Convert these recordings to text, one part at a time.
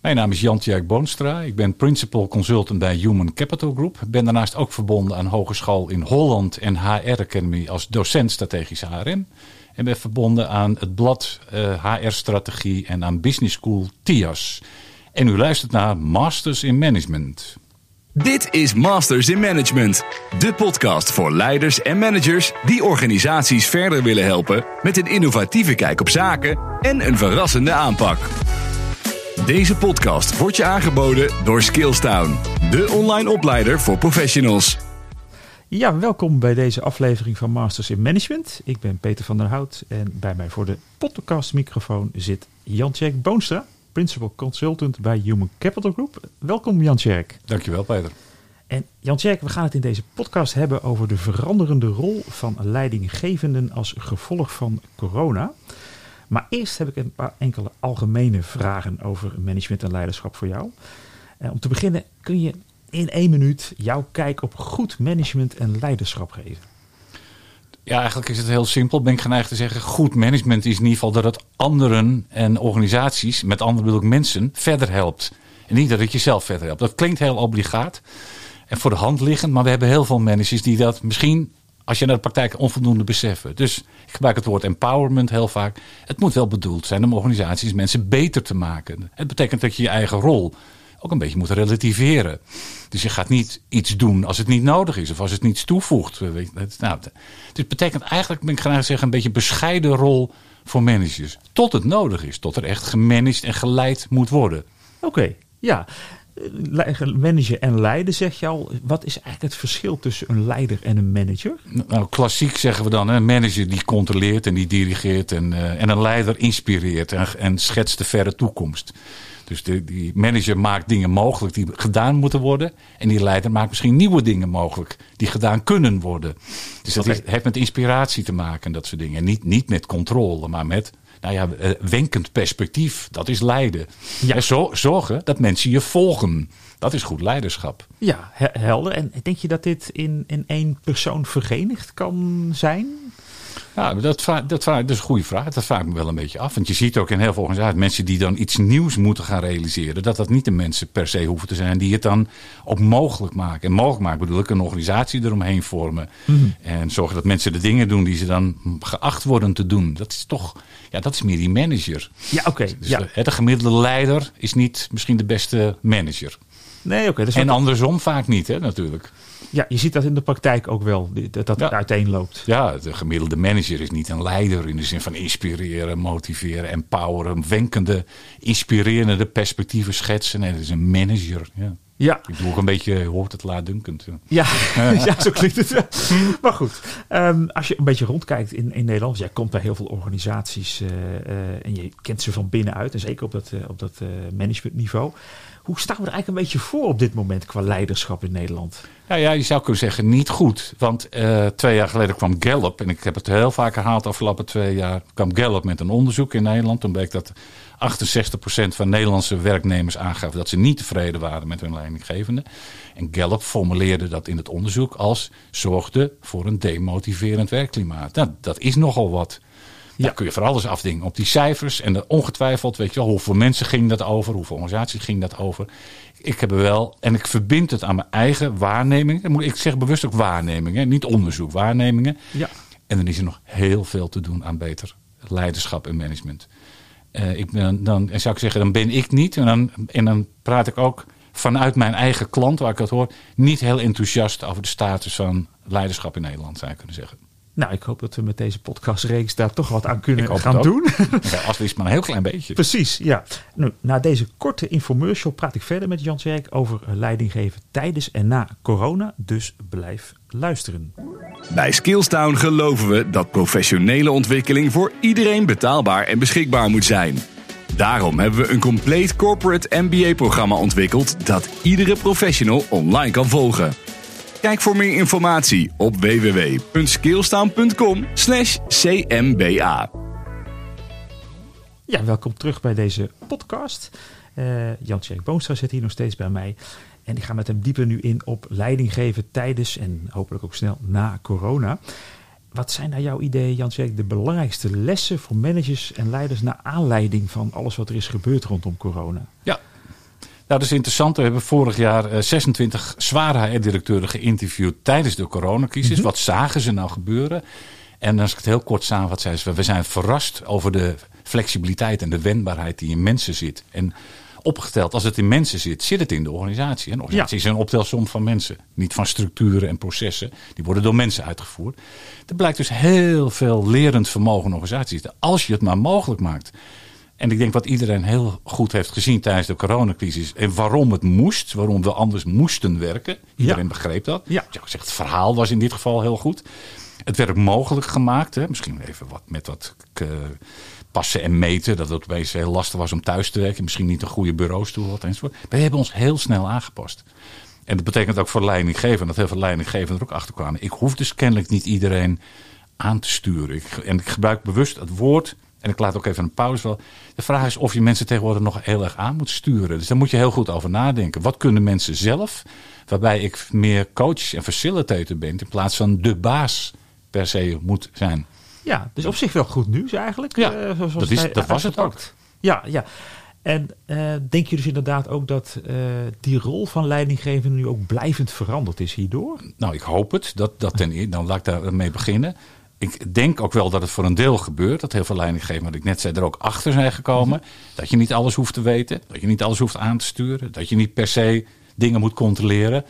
Mijn naam is Jan-Tjerk Boonstra. Ik ben Principal Consultant bij Human Capital Group. Ben daarnaast ook verbonden aan Hogeschool in Holland en HR Academy als docent strategische HRM. En ben verbonden aan het blad HR eh, Strategie en aan Business School TIAS. En u luistert naar Masters in Management. Dit is Masters in Management, de podcast voor leiders en managers die organisaties verder willen helpen met een innovatieve kijk op zaken en een verrassende aanpak. Deze podcast wordt je aangeboden door Skillstown, de online opleider voor professionals. Ja, welkom bij deze aflevering van Masters in Management. Ik ben Peter van der Hout en bij mij voor de podcastmicrofoon zit Jan-Tjerk Boonstra, Principal Consultant bij Human Capital Group. Welkom Jan-Tjerk. Dankjewel Peter. En Jan-Tjerk, we gaan het in deze podcast hebben over de veranderende rol van leidinggevenden als gevolg van corona. Maar eerst heb ik een paar enkele algemene vragen over management en leiderschap voor jou. Eh, om te beginnen, kun je in één minuut jouw kijk op goed management en leiderschap geven? Ja, eigenlijk is het heel simpel. Ben ik geneigd te zeggen, goed management is in ieder geval dat het anderen en organisaties, met anderen bedoel ik mensen, verder helpt. En niet dat het jezelf verder helpt. Dat klinkt heel obligaat en voor de hand liggend, maar we hebben heel veel managers die dat misschien als je naar de praktijk onvoldoende beseffen. Dus ik gebruik het woord empowerment heel vaak. Het moet wel bedoeld zijn om organisaties mensen beter te maken. Het betekent dat je je eigen rol ook een beetje moet relativeren. Dus je gaat niet iets doen als het niet nodig is of als het niets toevoegt. Nou, het betekent eigenlijk, ben ik graag zeggen, een beetje bescheiden rol voor managers. Tot het nodig is, tot er echt gemanaged en geleid moet worden. Oké, ja manager en leiden, zeg je al. Wat is eigenlijk het verschil tussen een leider en een manager? Nou, klassiek zeggen we dan, een manager die controleert en die dirigeert. En, uh, en een leider inspireert en, en schetst de verre toekomst. Dus de, die manager maakt dingen mogelijk die gedaan moeten worden. En die leider maakt misschien nieuwe dingen mogelijk die gedaan kunnen worden. Dus dat heeft met inspiratie te maken en dat soort dingen. En niet, niet met controle, maar met nou ja, eh, wenkend perspectief. Dat is leiden. Ja. En zo, zorgen dat mensen je volgen. Dat is goed leiderschap. Ja, helder. En denk je dat dit in, in één persoon verenigd kan zijn? Ja, dat, dat, dat is een goede vraag. Dat vraag ik me wel een beetje af. Want je ziet ook in heel veel organisaties mensen die dan iets nieuws moeten gaan realiseren. Dat dat niet de mensen per se hoeven te zijn die het dan ook mogelijk maken. En mogelijk maken bedoel ik een organisatie eromheen vormen. Mhm. En zorgen dat mensen de dingen doen die ze dan geacht worden te doen. Dat is toch, ja, dat is meer die manager. Ja, oké. Dus ja. de, de gemiddelde leider is niet misschien de beste manager. Nee, oké. en andersom vaak niet, hè, natuurlijk. Ja, je ziet dat in de praktijk ook wel, dat dat ja. uiteenloopt. Ja, de gemiddelde manager is niet een leider in de zin van inspireren, motiveren, empoweren, wenkende, inspirerende perspectieven schetsen. Nee, dat is een manager. Ja. Ja. Ik doe ook een beetje, hoort het laatdunkend. Ja, ja, zo klinkt het. maar goed, um, als je een beetje rondkijkt in, in Nederland. Jij komt bij heel veel organisaties uh, uh, en je kent ze van binnenuit. En zeker op dat, uh, op dat managementniveau. Hoe staan we er eigenlijk een beetje voor op dit moment qua leiderschap in Nederland? Ja, ja je zou kunnen zeggen niet goed. Want uh, twee jaar geleden kwam Gallup, en ik heb het heel vaak herhaald de afgelopen twee jaar, kwam Gallup met een onderzoek in Nederland. Toen bleek dat 68% van Nederlandse werknemers aangaf dat ze niet tevreden waren met hun leidinggevende. En Gallup formuleerde dat in het onderzoek als zorgde voor een demotiverend werkklimaat. Nou, dat is nogal wat. Daar kun je voor alles afdingen op die cijfers. En ongetwijfeld, weet je wel, hoeveel mensen ging dat over, hoeveel organisaties ging dat over. Ik heb er wel, en ik verbind het aan mijn eigen waarnemingen. Ik zeg bewust ook waarnemingen, niet onderzoek, waarnemingen. Ja. En dan is er nog heel veel te doen aan beter leiderschap en management. Uh, ik ben, dan en zou ik zeggen, dan ben ik niet. En dan, en dan praat ik ook vanuit mijn eigen klant, waar ik dat hoor, niet heel enthousiast over de status van leiderschap in Nederland, zou je kunnen zeggen. Nou, ik hoop dat we met deze podcastreeks daar toch wat aan kunnen gaan doen. Ja, als het maar een heel klein beetje. Precies, ja. Nu, na deze korte infomercial praat ik verder met Jan Zerk over leidinggeven tijdens en na corona. Dus blijf luisteren. Bij Skillstown geloven we dat professionele ontwikkeling voor iedereen betaalbaar en beschikbaar moet zijn. Daarom hebben we een compleet corporate MBA-programma ontwikkeld dat iedere professional online kan volgen. Kijk voor meer informatie op www.skillstaan.com cmba. Ja, welkom terug bij deze podcast. Uh, Jan-Tjerk Boonstra zit hier nog steeds bij mij. En ik ga met hem dieper nu in op leiding geven tijdens en hopelijk ook snel na corona. Wat zijn naar jouw idee, jan de belangrijkste lessen voor managers en leiders naar aanleiding van alles wat er is gebeurd rondom corona? Ja, Nou, dat is interessant. We hebben vorig jaar eh, 26 zware HR-directeuren geïnterviewd tijdens de coronacrisis. Wat zagen ze nou gebeuren? En als ik het heel kort samenvat, zeiden ze: we zijn verrast over de flexibiliteit en de wendbaarheid die in mensen zit. En opgeteld, als het in mensen zit, zit het in de organisatie. Een organisatie is een optelsom van mensen, niet van structuren en processen. Die worden door mensen uitgevoerd. Er blijkt dus heel veel lerend vermogen in organisaties. Als je het maar mogelijk maakt. En ik denk wat iedereen heel goed heeft gezien tijdens de coronacrisis. En waarom het moest, waarom we anders moesten werken. Iedereen Ja. begreep dat. Ja. Ik zeg, het verhaal was in dit geval heel goed. Het werd mogelijk gemaakt. Hè? Misschien even wat, met wat eh, passen en meten. Dat het opeens heel lastig was om thuis te werken. Misschien niet een goede bureaustoel had enzovoort. We hebben ons heel snel aangepast. En dat betekent ook voor leidinggevenden dat heel veel leidinggevenden er ook achter kwamen. Ik hoef dus kennelijk niet iedereen aan te sturen. Ik, en ik gebruik bewust het woord. En ik laat ook even een pauze wel. De vraag is of je mensen tegenwoordig nog heel erg aan moet sturen. Dus daar moet je heel goed over nadenken. Wat kunnen mensen zelf? Waarbij ik meer coach en facilitator ben. In plaats van de baas per se moet zijn. Ja, dus op zich wel goed nieuws eigenlijk. Ja, eh, dat is- dat was het uitgepakt. Ja, ja. En eh, denk je dus inderdaad ook dat eh, die rol van leidinggevende nu ook blijvend veranderd is hierdoor? Nou, ik hoop het. Dat, dat ten eerste. Dan laat ik daarmee beginnen. Ik denk ook wel dat het voor een deel gebeurt. Dat heel veel leidinggevenden, wat ik net zei, er ook achter zijn gekomen. Dat je niet alles hoeft te weten. Dat je niet alles hoeft aan te sturen. Dat je niet per se dingen moet controleren.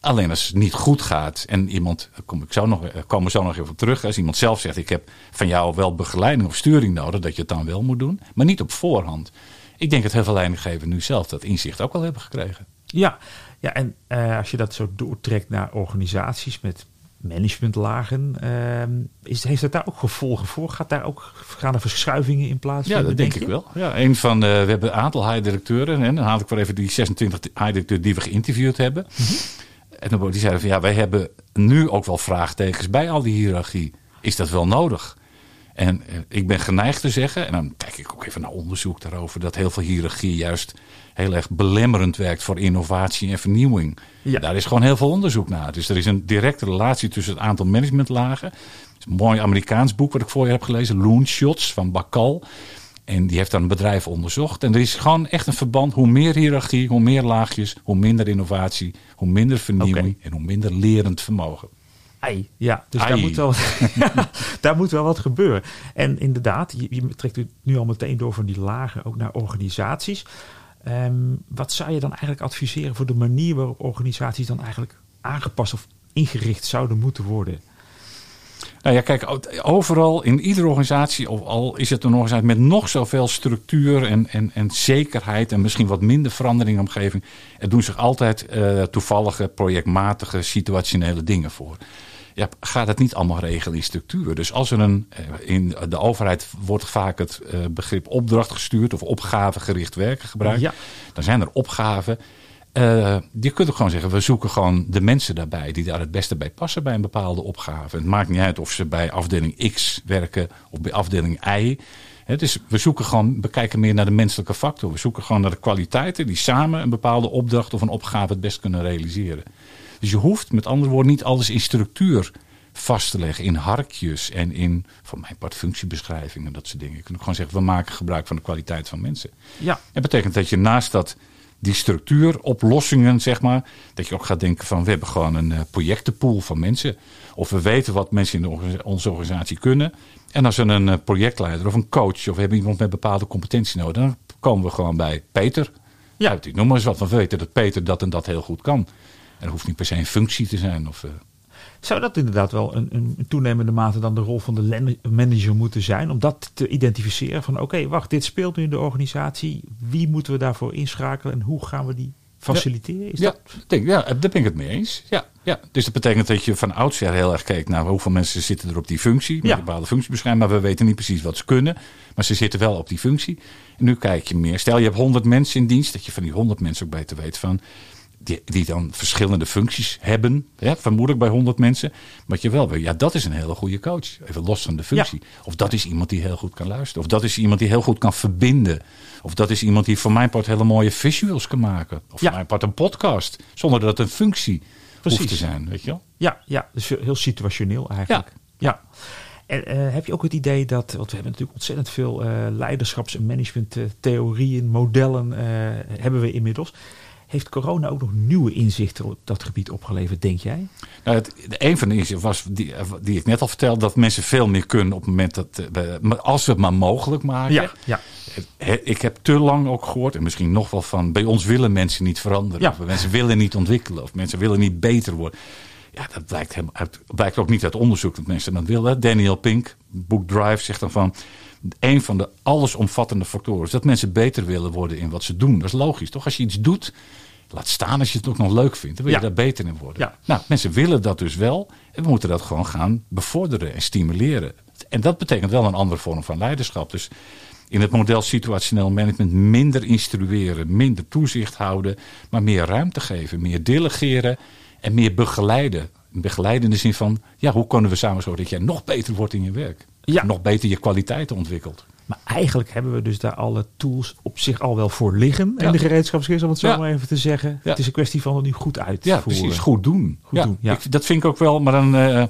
Alleen als het niet goed gaat en iemand, kom ik zo nog, komen we zo nog even op terug. Als iemand zelf zegt: Ik heb van jou wel begeleiding of sturing nodig, dat je het dan wel moet doen. Maar niet op voorhand. Ik denk dat heel veel leidinggevenden nu zelf dat inzicht ook wel hebben gekregen. Ja, ja en eh, als je dat zo doortrekt naar organisaties met managementlagen, ehm, is, heeft dat daar ook gevolgen voor? Gaat daar ook, gaan er verschuivingen in plaatsvinden? Ja, dat denk ik wel. Ja, een van de, we hebben een aantal HR-directeuren. En dan haal ik wel even die 26 HR-directeuren die we geïnterviewd hebben. En dan, die zeiden van ja, wij hebben nu ook wel vraagtekens bij al die hiërarchie. Is dat wel nodig? En eh, ik ben geneigd te zeggen, en dan kijk ik ook even naar onderzoek daarover, dat heel veel hiërarchie juist heel erg belemmerend werkt voor innovatie en vernieuwing. Ja. Daar is gewoon heel veel onderzoek naar. Dus er is een directe relatie tussen het aantal managementlagen. Het is een mooi Amerikaans boek wat ik voor je heb gelezen, Loonshots van Bakal. En die heeft dan een bedrijf onderzocht. En er is gewoon echt een verband. Hoe meer hiërarchie, hoe meer laagjes, hoe minder innovatie, hoe minder vernieuwing en hoe minder lerend vermogen. Ja, dus daar moet, wel, daar moet wel wat gebeuren. En inderdaad, je, je trekt het nu al meteen door van die lagen ook naar organisaties. Ehm, wat zou je dan eigenlijk adviseren voor de manier waarop organisaties dan eigenlijk aangepast of ingericht zouden moeten worden? Nou ja, kijk, overal in iedere organisatie, of al is het een organisatie met nog zoveel structuur en, en, en zekerheid en misschien wat minder verandering in de omgeving, er doen zich altijd eh, toevallige, projectmatige, situationele dingen voor. Ja, gaat het niet allemaal regelen in structuur. Dus als er een, eh, in de overheid wordt vaak het eh, begrip opdracht gestuurd of opgavegericht werken gebruikt. Ja. Dan zijn er opgaven. Eh, je kunt ook gewoon zeggen, we zoeken gewoon de mensen daarbij die daar het beste bij passen bij een bepaalde opgave. Het maakt niet uit of ze bij afdeling X werken of bij afdeling Y. Hè, dus we zoeken gewoon, bekijken meer naar de menselijke factor. We zoeken gewoon naar de kwaliteiten die samen een bepaalde opdracht of een opgave het best kunnen realiseren. Dus je hoeft met andere woorden niet alles in structuur vast te leggen, in harkjes en in, van mijn part, functiebeschrijvingen en dat soort dingen. Je kunt ook gewoon zeggen, we maken gebruik van de kwaliteit van mensen. Ja, Dat betekent dat je naast dat die structuuroplossingen, zeg maar, dat je ook gaat denken van we hebben gewoon een eh, projectenpool van mensen. Of we weten wat mensen in onze organisatie kunnen. En als we een eh, projectleider of een coach of we hebben iemand met bepaalde competentie nodig, dan komen we gewoon bij Peter. Ja. Ja. Noem maar eens wat, want we weten dat Peter dat en dat heel goed kan. En dat hoeft niet per se een functie te zijn. Of, eh, zou dat inderdaad wel een, een toenemende mate dan de rol van de manager moeten zijn? Om dat te identificeren van oké, wacht, dit speelt nu in de organisatie. Wie moeten we daarvoor inschakelen en hoe gaan we die faciliteren? Is ja, dat... denk, ja, daar ben ik het mee eens. Ja, ja. Dus dat betekent dat je van oudsher heel erg kijkt naar hoeveel mensen zitten er op die functie. Met Ja. een bepaalde functiebeschrijving. Maar we weten niet precies wat ze kunnen. Maar ze zitten wel op die functie. En nu kijk je meer. Stel je hebt 100 mensen in dienst. Dat je van die 100 mensen ook beter weet van. Die, die dan verschillende functies hebben. Hè, vermoedelijk bij 100 mensen. Maar je wel weet, ja, dat is een hele goede coach. Even los van de functie. Of dat is iemand die heel goed kan luisteren. Of dat is iemand die heel goed kan verbinden. Of dat is iemand die voor mijn part hele mooie visuals kan maken. Of Ja. voor mijn part een podcast. Zonder dat het een functie Precies. hoeft te zijn. Weet je wel? Ja, ja, dus heel situationeel eigenlijk. Ja. En eh, heb je ook het idee dat, want we hebben natuurlijk ontzettend veel uh, leiderschaps- en managementtheorieën, modellen uh, hebben we inmiddels. Heeft corona ook nog nieuwe inzichten op dat gebied opgeleverd, denk jij? Nou, het, een van de inzichten was, die, die ik net al vertelde, dat mensen veel meer kunnen op het moment dat, als we het maar mogelijk maken. Ja, ja. Ik heb te lang ook gehoord, en misschien nog wel van, bij ons willen mensen niet veranderen. Ja. Of mensen willen niet ontwikkelen, of mensen willen niet beter worden. Ja, dat blijkt, hem uit, blijkt ook niet uit onderzoek dat mensen dat willen. Daniel Pink, Book Drive, zegt dan van... een van de allesomvattende factoren is dat mensen beter willen worden in wat ze doen. Dat is logisch, toch? Als je iets doet, laat staan als je het ook nog leuk vindt. Dan wil je Ja. daar beter in worden. Ja. Nou, mensen willen dat dus wel. En we moeten dat gewoon gaan bevorderen en stimuleren. En dat betekent wel een andere vorm van leiderschap. Dus in het model situationeel management minder instrueren, minder toezicht houden, maar meer ruimte geven, meer delegeren en meer begeleiden. Begeleiden in de zin van, ja, hoe kunnen we samen zorgen dat jij nog beter wordt in je werk? Ja. Nog beter je kwaliteiten ontwikkelt. Maar eigenlijk hebben we dus daar alle tools op zich al wel voor liggen. Ja. In de gereedschapskist, om het zo Ja. maar even te zeggen. Ja. Het is een kwestie van het nu goed uit. Ja, precies. Goed doen. Goed ja, doen, ja. Ik, dat vind ik ook wel, maar dan eh,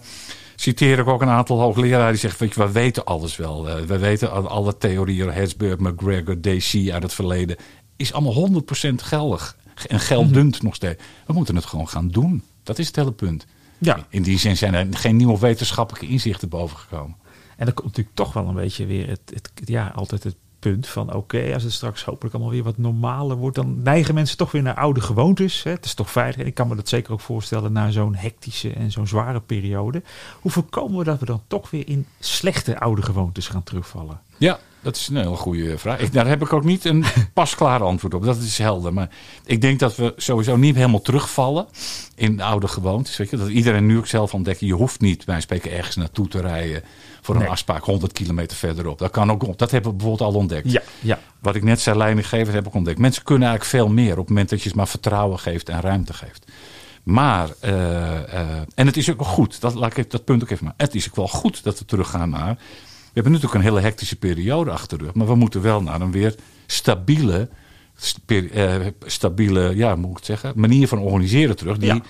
citeer ik ook een aantal hoogleraren die zeggen, weet je, we weten alles wel. Eh, we weten al- alle theorieën, Herzberg, McGregor, DC uit het verleden, is allemaal 100% geldig. En geldend nog steeds. We moeten het gewoon gaan doen. Dat is het hele punt. Ja. In die zin zijn er geen nieuwe wetenschappelijke inzichten bovengekomen. En dan komt natuurlijk toch wel een beetje weer het, het, ja, altijd het punt van oké, als het straks hopelijk allemaal weer wat normaler wordt, dan neigen mensen toch weer naar oude gewoontes. Hè? Het is toch veilig. En ik kan me dat zeker ook voorstellen na zo'n hectische en zo'n zware periode. Hoe voorkomen we dat we dan toch weer in slechte oude gewoontes gaan terugvallen? Ja, dat is een hele goede vraag. Ik, daar heb ik ook niet een pasklaar antwoord op. Dat is helder. Maar ik denk dat we sowieso niet helemaal terugvallen in de oude gewoontes. Weet je? Dat iedereen nu ook zelf ontdekt. Je hoeft niet bij spreken ergens naartoe te rijden voor een Nee. afspraak 100 kilometer verderop. Dat kan ook. Dat hebben we bijvoorbeeld al ontdekt. Ja, ja. Wat ik net zei, leidinggeven, heb ik ontdekt. Mensen kunnen eigenlijk veel meer op het moment dat je ze maar vertrouwen geeft en ruimte geeft. Maar, eh, eh, en het is ook wel goed, dat, laat ik dat punt ook even maken. Het is ook wel goed dat we teruggaan naar. We hebben natuurlijk een hele hectische periode achter de rug, maar we moeten wel naar een weer stabiele, eh, stabiele ja, moet ik het zeggen, manier van organiseren terug. Die Ja.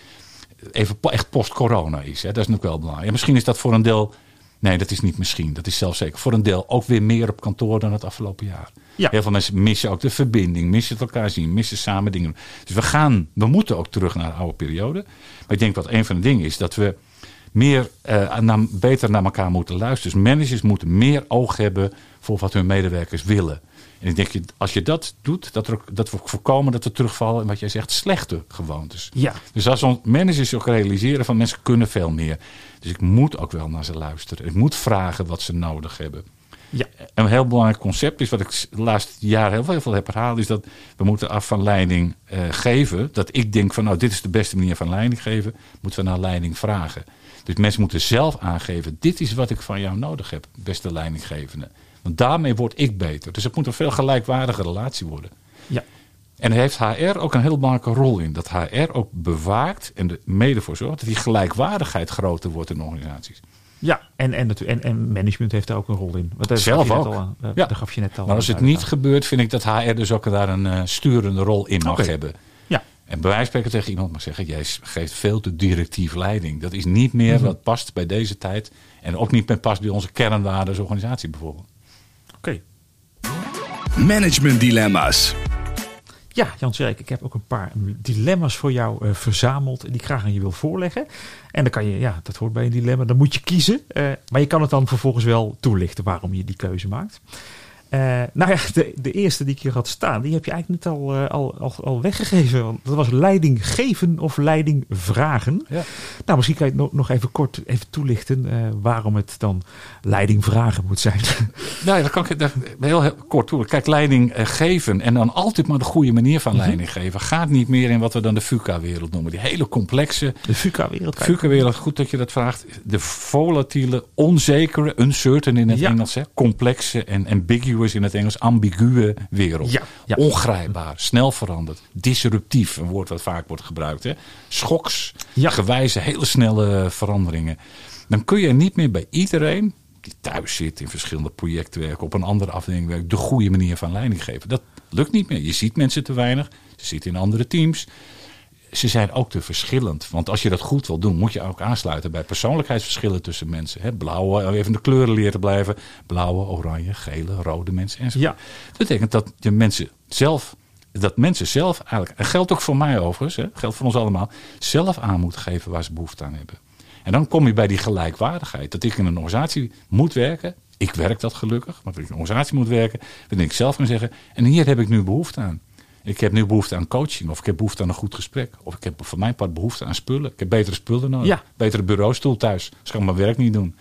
even echt post-corona is. Hè? Dat is natuurlijk wel belangrijk. En misschien is dat voor een deel. Nee, dat is niet misschien. Dat is zelfs zeker voor een deel ook weer meer op kantoor dan het afgelopen jaar. Ja. Heel veel mensen missen ook de verbinding, missen het elkaar zien, missen samen dingen. Dus we gaan, we moeten ook terug naar de oude periode. Maar ik denk wat een van de dingen is dat we meer, naar, beter naar elkaar moeten luisteren. Dus managers moeten meer oog hebben voor wat hun medewerkers willen. En ik denk, je- als je dat doet, dat, er dat we voorkomen dat we terugvallen in wat jij zegt, slechte gewoontes. Ja. Dus als managers ook realiseren van mensen kunnen veel meer. Dus ik moet ook wel naar ze luisteren. Ik moet vragen wat ze nodig hebben. Ja. Een heel belangrijk concept is, wat ik de laatste jaren heel veel, heel veel heb herhaald, is dat we moeten af van leiding eh, geven. Dat ik denk van nou, dit is de beste manier van leiding geven, moeten we naar leiding vragen. Dus mensen moeten zelf aangeven, dit is wat ik van jou nodig heb, beste leidinggevende. Want daarmee word ik beter. Dus het moet een veel gelijkwaardige relatie worden. Ja. En daar heeft HR ook een heel belangrijke rol in. Dat HR ook bewaakt en er mede voor zorgt dat die gelijkwaardigheid groter wordt in organisaties. Ja, en, en, en, en management heeft daar ook een rol in. Want Zelf ook. Al aan, eh, Ja. Daar gaf je net al Maar als het niet gebeurt, vind ik dat HR dus ook daar een eh, sturende rol in mag hebben. En bij wijze van spreken tegen iemand mag zeggen: Jij geeft veel te directief leiding. Dat is niet meer Mhm. wat past bij deze tijd. En ook niet meer past bij onze kernwaarden als organisatie bijvoorbeeld. oké. Management dilemma's. Ja, Jan Zerk, ik heb ook een paar dilemma's voor jou eh, verzameld die ik graag aan je wil voorleggen. En dan kan je, ja, dat hoort bij een dilemma, dan moet je kiezen. Eh, maar je kan het dan vervolgens wel toelichten waarom je die keuze maakt. Eh, nou ja, de, de eerste die ik hier had staan, die heb je eigenlijk net al, eh, al, al, al weggegeven. Want dat was leiding geven of leiding vragen. Ja. Nou, misschien kan je het nog, nog even kort even toelichten eh, waarom het dan leiding vragen moet zijn. Nou ja, dat kan ik heel, heel kort toe. Kijk, leiding geven en dan altijd maar de goede manier van Mhm. leiding geven. Gaat niet meer in wat we dan de VUCA-wereld noemen. Die hele complexe De VUCA-wereld. VUCA-wereld, goed dat je dat vraagt. De volatiele, onzekere, uncertain in het Ja. Engels. Hè? Complexe en ambiguous in het Engels. Ambiguë wereld. Ja, ja. Ongrijpbaar, snel veranderd. Disruptief, een woord wat vaak wordt gebruikt. Hè? Schoks, Ja. gewijze, hele snelle veranderingen. Dan kun je niet meer bij iedereen die thuis zit in verschillende projecten werken, op een andere afdeling werkt, de goede manier van leiding geven. Dat lukt niet meer. Je ziet mensen te weinig. Ze zitten in andere teams ze zijn ook te verschillend. Want als je dat goed wil doen, moet je ook aansluiten bij persoonlijkheidsverschillen tussen mensen. Hè? Blauwe, even de kleuren leren blijven. Blauwe, oranje, gele, rode mensen enzovoort. Ja. Dat betekent dat je mensen zelf, dat mensen zelf eigenlijk, en geldt ook voor mij overigens, hè, geldt voor ons allemaal, zelf aan moeten geven waar ze behoefte aan hebben. En dan kom je bij die gelijkwaardigheid. Dat ik in een organisatie moet werken. Ik werk dat gelukkig, maar dat ik in een organisatie moet werken. Dan ik zelf kan zeggen, en hier heb ik nu behoefte aan. Ik heb nu behoefte aan coaching, of ik heb behoefte aan een goed gesprek. Of ik heb voor mijn part behoefte aan spullen. Ik heb betere spullen nodig. Ja. Betere bureaustoel thuis. Dus ik kan mijn werk niet doen.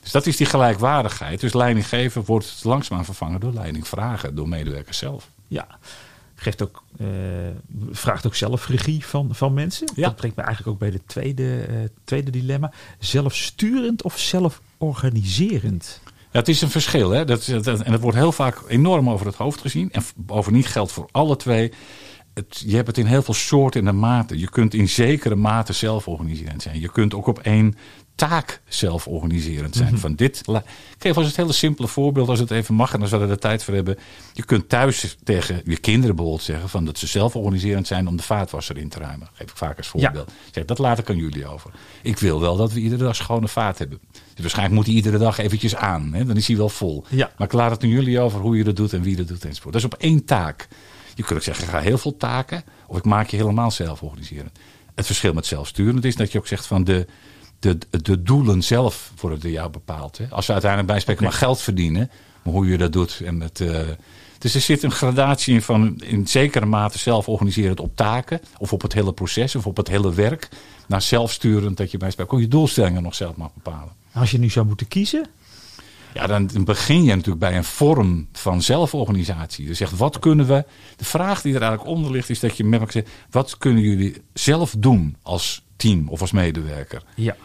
Dus dat is die gelijkwaardigheid. Dus leiding geven wordt langzaamaan vervangen door leiding vragen, door medewerkers zelf. Ja. Geeft ook, eh, vraagt ook zelf regie van, van mensen. Ja. Dat brengt me eigenlijk ook bij het tweede, eh, tweede dilemma. Zelfsturend of zelforganiserend? Het is een verschil. Hè? Dat, dat, en dat wordt heel vaak enorm over het hoofd gezien. En bovendien geldt voor alle twee. Het, je hebt het in heel veel soorten en maten. Je kunt in zekere mate zelforganiserend zijn. Je kunt ook op één taak zelforganiserend zijn. Van dit, la- ik geef als het hele simpele voorbeeld, als het even mag, en als we er de tijd voor hebben. Je kunt thuis tegen je kinderen bijvoorbeeld zeggen van dat ze zelforganiserend zijn om de vaatwasser in te ruimen. Geef ik vaak als voorbeeld. Zeg, dat laat ik aan jullie over. Ik wil wel dat we iedere dag schone vaat hebben. Dus waarschijnlijk moet hij iedere dag eventjes aan. Hè? Dan is hij wel vol. Ja. Maar ik laat het aan jullie over hoe je dat doet en wie dat doet enzovoort. Dat is op één taak. Je kunt ook zeggen, ga heel veel taken. Of ik maak je helemaal zelf organiseren. Het verschil met zelfsturend is dat je ook zegt van de, de, de doelen zelf worden door jou bepaald. Hè? Als we uiteindelijk bij spreken maar geld verdienen. Maar hoe je dat doet. En met, eh, dus er zit een gradatie in van in zekere mate zelf organiseren op taken. Of op het hele proces of op het hele werk. Naar zelfsturend dat je bij spreken ook je doelstellingen nog zelf mag bepalen. Als je nu zou moeten kiezen, Ja, dan begin je natuurlijk bij een vorm van zelforganisatie. Dus zegt, wat kunnen we... De vraag die er eigenlijk onder ligt is dat je met elkaar zegt... wat kunnen jullie zelf doen als team of als medewerker? ja.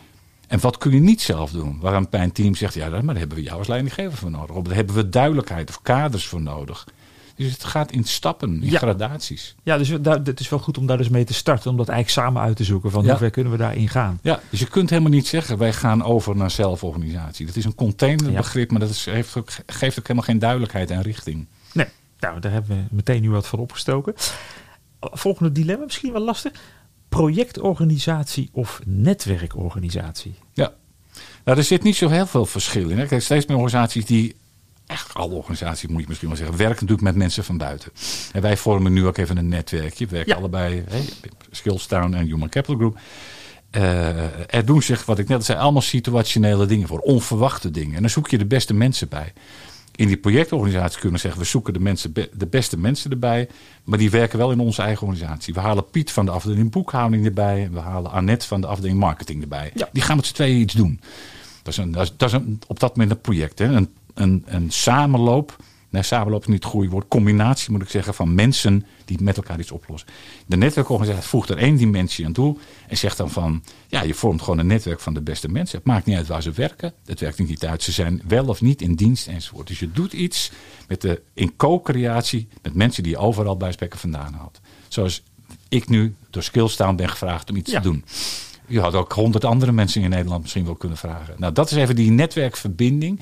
En wat kun je niet zelf doen? Waar een team zegt, ja, maar daar hebben we jou als leidinggever voor nodig. Of daar hebben we duidelijkheid of kaders voor nodig. Dus het gaat in stappen, in Ja. gradaties. Ja, dus daar, het is wel goed om daar dus mee te starten. Om dat eigenlijk samen uit te zoeken. Van Ja. hoe ver kunnen we daarin gaan? Ja, dus je kunt helemaal niet zeggen, wij gaan over naar zelforganisatie. Dat is een containerbegrip, maar dat is, heeft ook, geeft ook helemaal geen duidelijkheid en richting. Nee, nou, daar hebben we meteen nu wat van opgestoken. Volgende dilemma, misschien wel lastig. Projectorganisatie of netwerkorganisatie? Ja, nou, er zit niet zo heel veel verschil in. Hè. Kijk, steeds meer organisaties die, echt alle organisaties moet je misschien wel zeggen, werken natuurlijk met mensen van buiten. En wij vormen nu ook even een netwerkje. We werken Ja. allebei, hè, Skillstown en Human Capital Group. Eh, er doen zich, wat ik net zei, allemaal situationele dingen voor, onverwachte dingen. En dan zoek je de beste mensen bij. In die projectorganisatie kunnen zeggen, we zoeken de, mensen, de beste mensen erbij. Maar die werken wel in onze eigen organisatie. We halen Piet van de afdeling boekhouding erbij. En we halen Annette van de afdeling marketing erbij. Ja. Die gaan met z'n tweeën iets doen. Dat is, een, dat is, dat is een, op dat moment een project. Hè? Een, een, een samenloop. Nee, samenloop is niet goede woord. Combinatie moet ik zeggen van mensen die met elkaar iets oplossen. De netwerkorganisatie voegt er één dimensie aan toe. En zegt dan van, ja, je vormt gewoon een netwerk van de beste mensen. Het maakt niet uit waar ze werken. Het werkt niet uit. Ze zijn wel of niet in dienst enzovoort. Dus je doet iets met de, in co-creatie met mensen die je overal bij Spekken vandaan haalt. Zoals ik nu door Skillstown ben gevraagd om iets Ja. te doen. Je had ook honderd andere mensen in Nederland misschien wel kunnen vragen. Nou, dat is even die netwerkverbinding.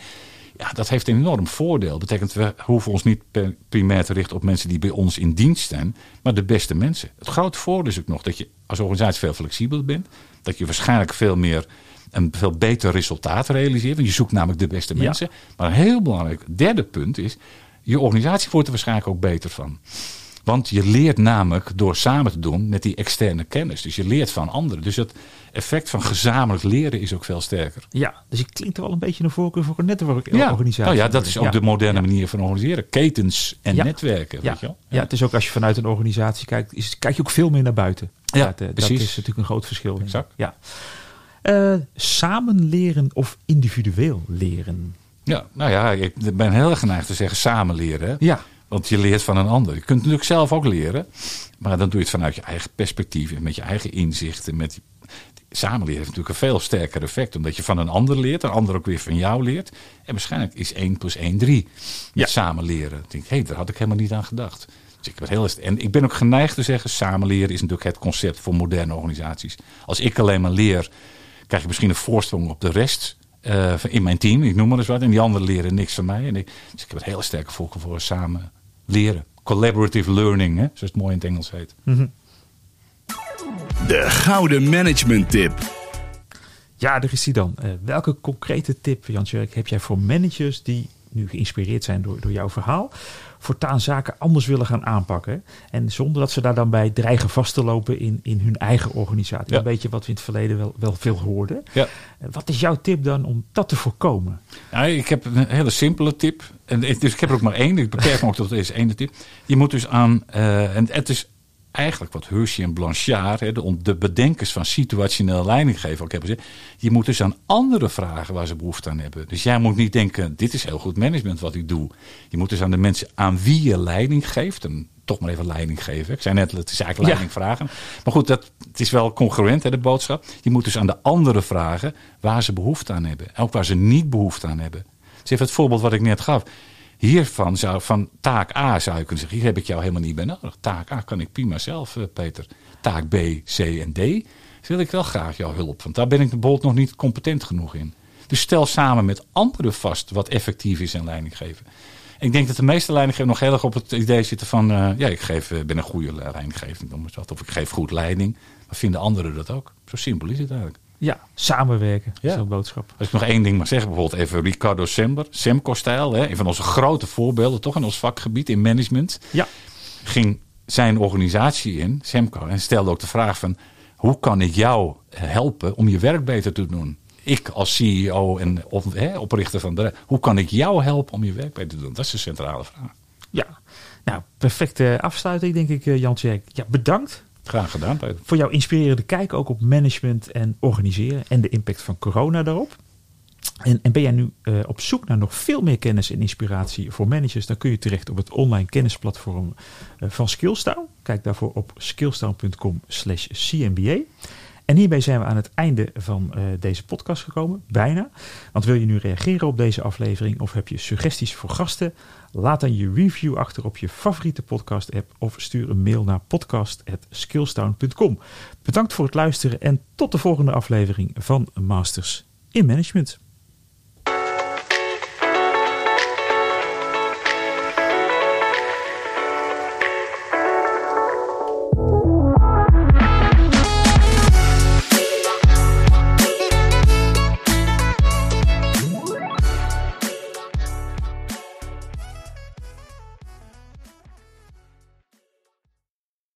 Ja, dat heeft een enorm voordeel. Betekent we hoeven ons niet primair te richten op mensen die bij ons in dienst zijn, maar de beste mensen. Het grote voordeel is ook nog dat je als organisatie veel flexibeler bent. Dat je waarschijnlijk veel meer een veel beter resultaat realiseert. Want je zoekt namelijk de beste Ja. mensen. Maar een heel belangrijk derde punt is, je organisatie wordt er waarschijnlijk ook beter van. Want je leert namelijk door samen te doen met die externe kennis. Dus je leert van anderen. Dus het effect van gezamenlijk leren is ook veel sterker. Ja, dus ik klinkt wel een beetje een voorkeur voor een netwerkorganisatie. nou ja, dat is ook Ja. de moderne Ja. manier van organiseren. Ketens en Ja. netwerken. Ja. Weet je wel? ja, het is ook als je vanuit een organisatie kijkt, is, kijk je ook veel meer naar buiten. Ja, dat, eh, dat precies. is natuurlijk een groot verschil. Exact. Ja. Eh, samen leren of individueel leren? Ja, nou ja, ik ben heel erg geneigd te zeggen samen leren. hè. Ja. Want je leert van een ander. Je kunt natuurlijk zelf ook leren. Maar dan doe je het vanuit je eigen perspectief. En met je eigen inzichten. Met Samenleren heeft natuurlijk een veel sterker effect. Omdat je van een ander leert. Een ander ook weer van jou leert. En waarschijnlijk is 1 plus 1 3. Met Ja. samen leren. Ik denk, hé, hey, daar had ik helemaal niet aan gedacht. Dus ik ben heel, en ik ben ook geneigd te zeggen, samenleren is natuurlijk het concept voor moderne organisaties. Als ik alleen maar leer, krijg je misschien een voorsprong op de rest eh, in mijn team. Ik noem maar eens wat. En die anderen leren niks van mij. En ik, dus ik heb het hele sterke voorkeur voor samen leren. Collaborative learning, hè, zoals het mooi in het Engels heet. De gouden management tip. Ja, er is die dan. Uh, welke concrete tip, Jan-Tjerk, heb jij voor managers die nu geïnspireerd zijn door, door jouw verhaal, voortaan zaken anders willen gaan aanpakken. En zonder dat ze daar dan bij dreigen vast te lopen in, in hun eigen organisatie. Een beetje wat we in het verleden wel, wel veel hoorden. Ja. Eh, wat is jouw tip dan om dat te voorkomen? Ja, ik heb een hele simpele tip. En, dus ik heb er ook maar één. Ik beperk me ook tot deze ene tip. Je moet dus aan, uh, en het is eigenlijk wat Hershey en Blanchard, de, de bedenkers van situationeel leidinggeven, ook hebben gezegd. Je moet dus aan anderen vragen waar ze behoefte aan hebben. Dus jij moet niet denken, dit is heel goed management wat ik doe. Je moet dus aan de mensen aan wie je leiding geeft, en toch maar even leiding geven. Ik zei net, het is eigenlijk leiding vragen. Maar goed, dat, het is wel congruent, hè, de boodschap. Je moet dus aan de anderen vragen waar ze behoefte aan hebben. En ook waar ze niet behoefte aan hebben. Dus even het voorbeeld wat ik net gaf. Hiervan zou, van taak A zou je kunnen zeggen, hier heb ik jou helemaal niet bij nodig. Taak A kan ik prima zelf, eh, Peter. Taak B, C en D wil ik wel graag jouw hulp. Want daar ben ik bijvoorbeeld nog niet competent genoeg in. Dus stel samen met anderen vast wat effectief is in leiding geven. Ik denk dat de meeste leidinggevers nog heel erg op het idee zitten van... Uh, ja, ik geef, uh, ben een goede leidinggever, of ik geef goed leiding. Maar vinden anderen dat ook? Zo simpel is het eigenlijk. Ja, samenwerken ja. is een boodschap. Als ik nog één ding mag zeggen, bijvoorbeeld even Ricardo Sember, Semco-stijl, een van onze grote voorbeelden toch in ons vakgebied in management. Ja. Ging zijn organisatie in, Semco, en stelde ook de vraag van, hoe kan ik jou helpen om je werk beter te doen? Ik als CEO en oprichter van de, hoe kan ik jou helpen om je werk beter te doen? Dat is de centrale vraag. Ja, nou, perfecte afsluiting denk ik, eh, Jan Tjerk. Ja, bedankt Graag gedaan. Voor jouw inspirerende kijk ook op management en organiseren en de impact van corona daarop. En, en ben jij nu uh, op zoek naar nog veel meer kennis en inspiratie voor managers, dan kun je terecht op het online kennisplatform uh, van Skillstown. Kijk daarvoor op skillstown.com/slash CMBA. En hierbij zijn we aan het einde van uh, deze podcast gekomen, bijna. Want wil je nu reageren op deze aflevering of heb je suggesties voor gasten? Laat dan je review achter op je favoriete podcast-app of stuur een mail naar podcast.skillstown.com. Bedankt voor het luisteren en tot de volgende aflevering van Masters in Management.